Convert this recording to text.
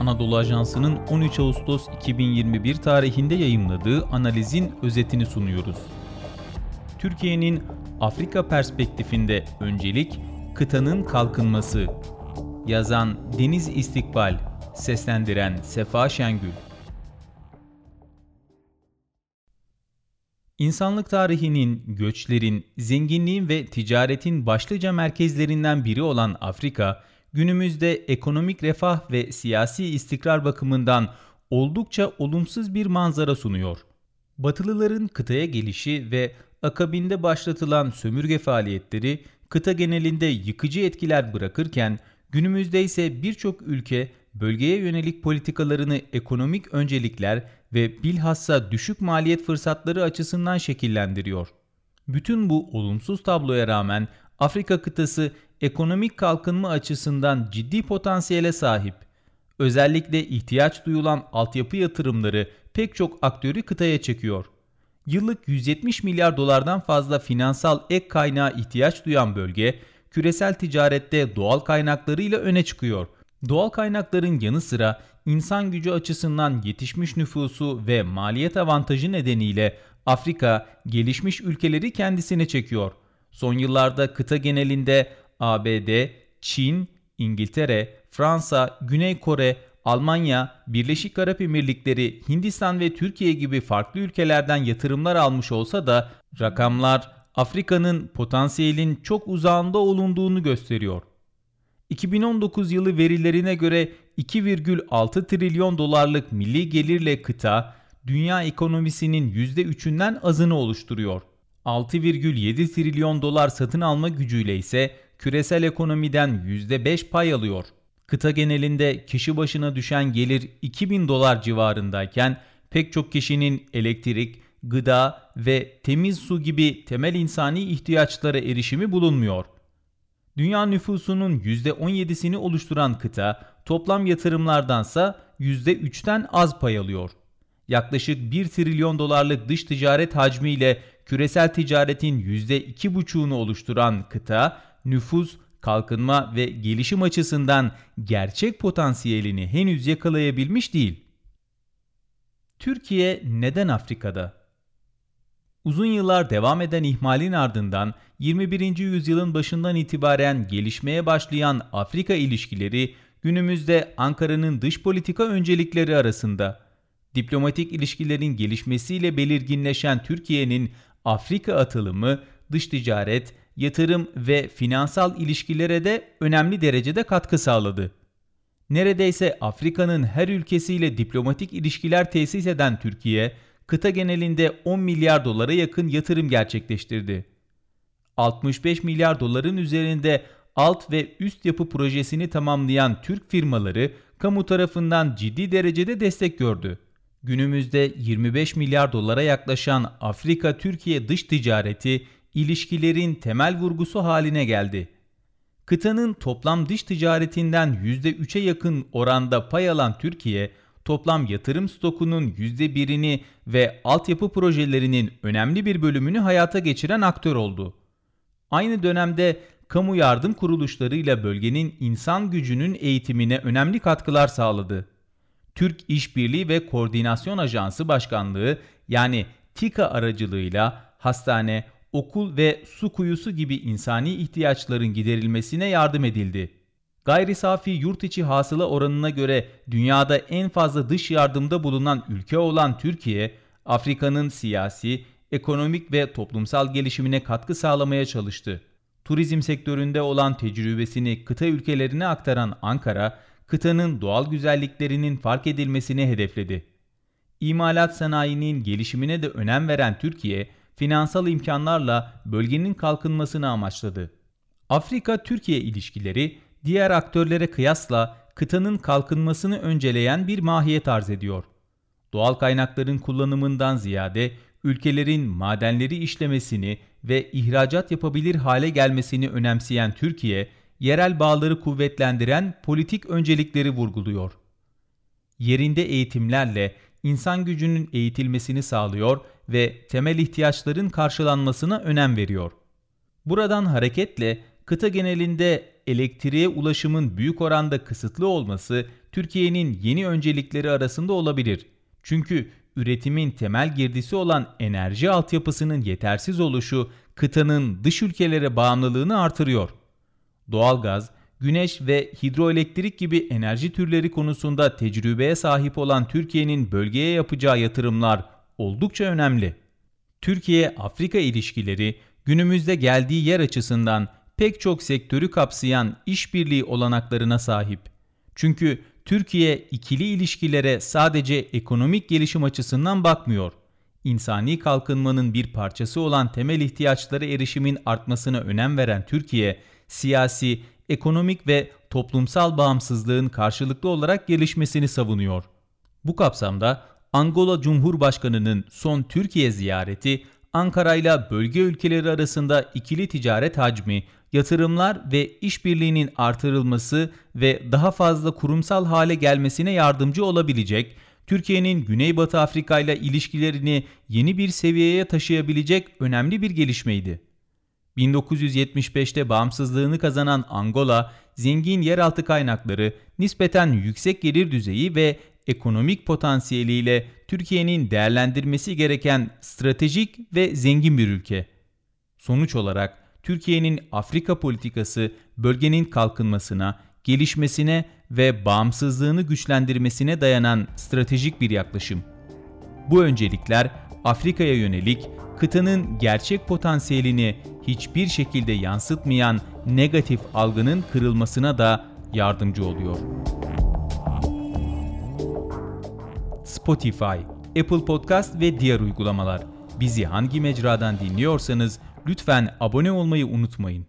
Anadolu Ajansı'nın 13 Ağustos 2021 tarihinde yayımladığı analizin özetini sunuyoruz. Türkiye'nin Afrika perspektifinde öncelik kıtanın kalkınması. Yazan Deniz İstikbal, seslendiren Sefa Şengül. İnsanlık tarihinin, göçlerin, zenginliğin ve ticaretin başlıca merkezlerinden biri olan Afrika, günümüzde ekonomik refah ve siyasi istikrar bakımından oldukça olumsuz bir manzara sunuyor. Batılıların kıtaya gelişi ve akabinde başlatılan sömürge faaliyetleri kıta genelinde yıkıcı etkiler bırakırken günümüzde ise birçok ülke bölgeye yönelik politikalarını ekonomik öncelikler ve bilhassa düşük maliyet fırsatları açısından şekillendiriyor. Bütün bu olumsuz tabloya rağmen Afrika kıtası ekonomik kalkınma açısından ciddi potansiyele sahip. Özellikle ihtiyaç duyulan altyapı yatırımları pek çok aktörü kıtaya çekiyor. Yıllık 170 milyar dolardan fazla finansal ek kaynağa ihtiyaç duyan bölge, küresel ticarette doğal kaynaklarıyla öne çıkıyor. Doğal kaynakların yanı sıra insan gücü açısından yetişmiş nüfusu ve maliyet avantajı nedeniyle Afrika gelişmiş ülkeleri kendisine çekiyor. Son yıllarda kıta genelinde ABD, Çin, İngiltere, Fransa, Güney Kore, Almanya, Birleşik Arap Emirlikleri, Hindistan ve Türkiye gibi farklı ülkelerden yatırımlar almış olsa da rakamlar Afrika'nın potansiyelin çok uzağında olunduğunu gösteriyor. 2019 yılı verilerine göre 2,6 trilyon dolarlık milli gelirle kıta dünya ekonomisinin %3'ünden azını oluşturuyor. 6,7 trilyon dolar satın alma gücüyle ise küresel ekonomiden %5 pay alıyor. Kıta genelinde kişi başına düşen gelir 2000 dolar civarındayken pek çok kişinin elektrik, gıda ve temiz su gibi temel insani ihtiyaçlara erişimi bulunmuyor. Dünya nüfusunun %17'sini oluşturan kıta toplam yatırımlardansa %3'ten az pay alıyor. Yaklaşık 1 trilyon dolarlık dış ticaret hacmiyle küresel ticaretin %2,5'unu oluşturan kıta nüfus, kalkınma ve gelişim açısından gerçek potansiyelini henüz yakalayabilmiş değil. Türkiye neden Afrika'da? Uzun yıllar devam eden ihmalin ardından 21. yüzyılın başından itibaren gelişmeye başlayan Afrika ilişkileri günümüzde Ankara'nın dış politika öncelikleri arasında. Diplomatik ilişkilerin gelişmesiyle belirginleşen Türkiye'nin Afrika atılımı dış ticaret, yatırım ve finansal ilişkilere de önemli derecede katkı sağladı. Neredeyse Afrika'nın her ülkesiyle diplomatik ilişkiler tesis eden Türkiye, kıta genelinde 10 milyar dolara yakın yatırım gerçekleştirdi. 65 milyar doların üzerinde alt ve üst yapı projesini tamamlayan Türk firmaları kamu tarafından ciddi derecede destek gördü. Günümüzde 25 milyar dolara yaklaşan Afrika-Türkiye dış ticareti ilişkilerin temel vurgusu haline geldi. Kıtanın toplam dış ticaretinden %3'e yakın oranda pay alan Türkiye, toplam yatırım stokunun %1'ini ve altyapı projelerinin önemli bir bölümünü hayata geçiren aktör oldu. Aynı dönemde kamu yardım kuruluşlarıyla bölgenin insan gücünün eğitimine önemli katkılar sağladı. Türk İşbirliği ve Koordinasyon Ajansı Başkanlığı yani TİKA aracılığıyla hastane, okul ve su kuyusu gibi insani ihtiyaçların giderilmesine yardım edildi. Gayri safi yurt içi hasıla oranına göre dünyada en fazla dış yardımda bulunan ülke olan Türkiye, Afrika'nın siyasi, ekonomik ve toplumsal gelişimine katkı sağlamaya çalıştı. Turizm sektöründe olan tecrübesini kıta ülkelerine aktaran Ankara, kıtanın doğal güzelliklerinin fark edilmesini hedefledi. İmalat sanayinin gelişimine de önem veren Türkiye, finansal imkanlarla bölgenin kalkınmasını amaçladı. Afrika-Türkiye ilişkileri diğer aktörlere kıyasla kıtanın kalkınmasını önceleyen bir mahiyet arz ediyor. Doğal kaynakların kullanımından ziyade ülkelerin madenleri işlemesini ve ihracat yapabilir hale gelmesini önemseyen Türkiye, yerel bağları kuvvetlendiren politik öncelikleri vurguluyor. Yerinde eğitimlerle insan gücünün eğitilmesini sağlıyor ve temel ihtiyaçların karşılanmasına önem veriyor. Buradan hareketle kıta genelinde elektriğe ulaşımın büyük oranda kısıtlı olması Türkiye'nin yeni öncelikleri arasında olabilir. Çünkü üretimin temel girdisi olan enerji altyapısının yetersiz oluşu kıtanın dış ülkelere bağımlılığını artırıyor. Doğalgaz, güneş ve hidroelektrik gibi enerji türleri konusunda tecrübeye sahip olan Türkiye'nin bölgeye yapacağı yatırımlar oldukça önemli. Türkiye-Afrika ilişkileri günümüzde geldiği yer açısından pek çok sektörü kapsayan işbirliği olanaklarına sahip. Çünkü Türkiye ikili ilişkilere sadece ekonomik gelişim açısından bakmıyor. İnsani kalkınmanın bir parçası olan temel ihtiyaçlara erişimin artmasına önem veren Türkiye, siyasi, ekonomik ve toplumsal bağımsızlığın karşılıklı olarak gelişmesini savunuyor. Bu kapsamda Angola Cumhurbaşkanı'nın son Türkiye ziyareti Ankara ile bölge ülkeleri arasında ikili ticaret hacmi, yatırımlar ve işbirliğinin artırılması ve daha fazla kurumsal hale gelmesine yardımcı olabilecek, Türkiye'nin Güneybatı Afrika ile ilişkilerini yeni bir seviyeye taşıyabilecek önemli bir gelişmeydi. 1975'te bağımsızlığını kazanan Angola, zengin yeraltı kaynakları, nispeten yüksek gelir düzeyi ve ekonomik potansiyeliyle Türkiye'nin değerlendirmesi gereken stratejik ve zengin bir ülke. Sonuç olarak Türkiye'nin Afrika politikası bölgenin kalkınmasına, gelişmesine ve bağımsızlığını güçlendirmesine dayanan stratejik bir yaklaşım. Bu öncelikler Afrika'ya yönelik kıtanın gerçek potansiyelini hiçbir şekilde yansıtmayan negatif algının kırılmasına da yardımcı oluyor. Spotify, Apple Podcast ve diğer uygulamalar. Bizi hangi mecradan dinliyorsanız lütfen abone olmayı unutmayın.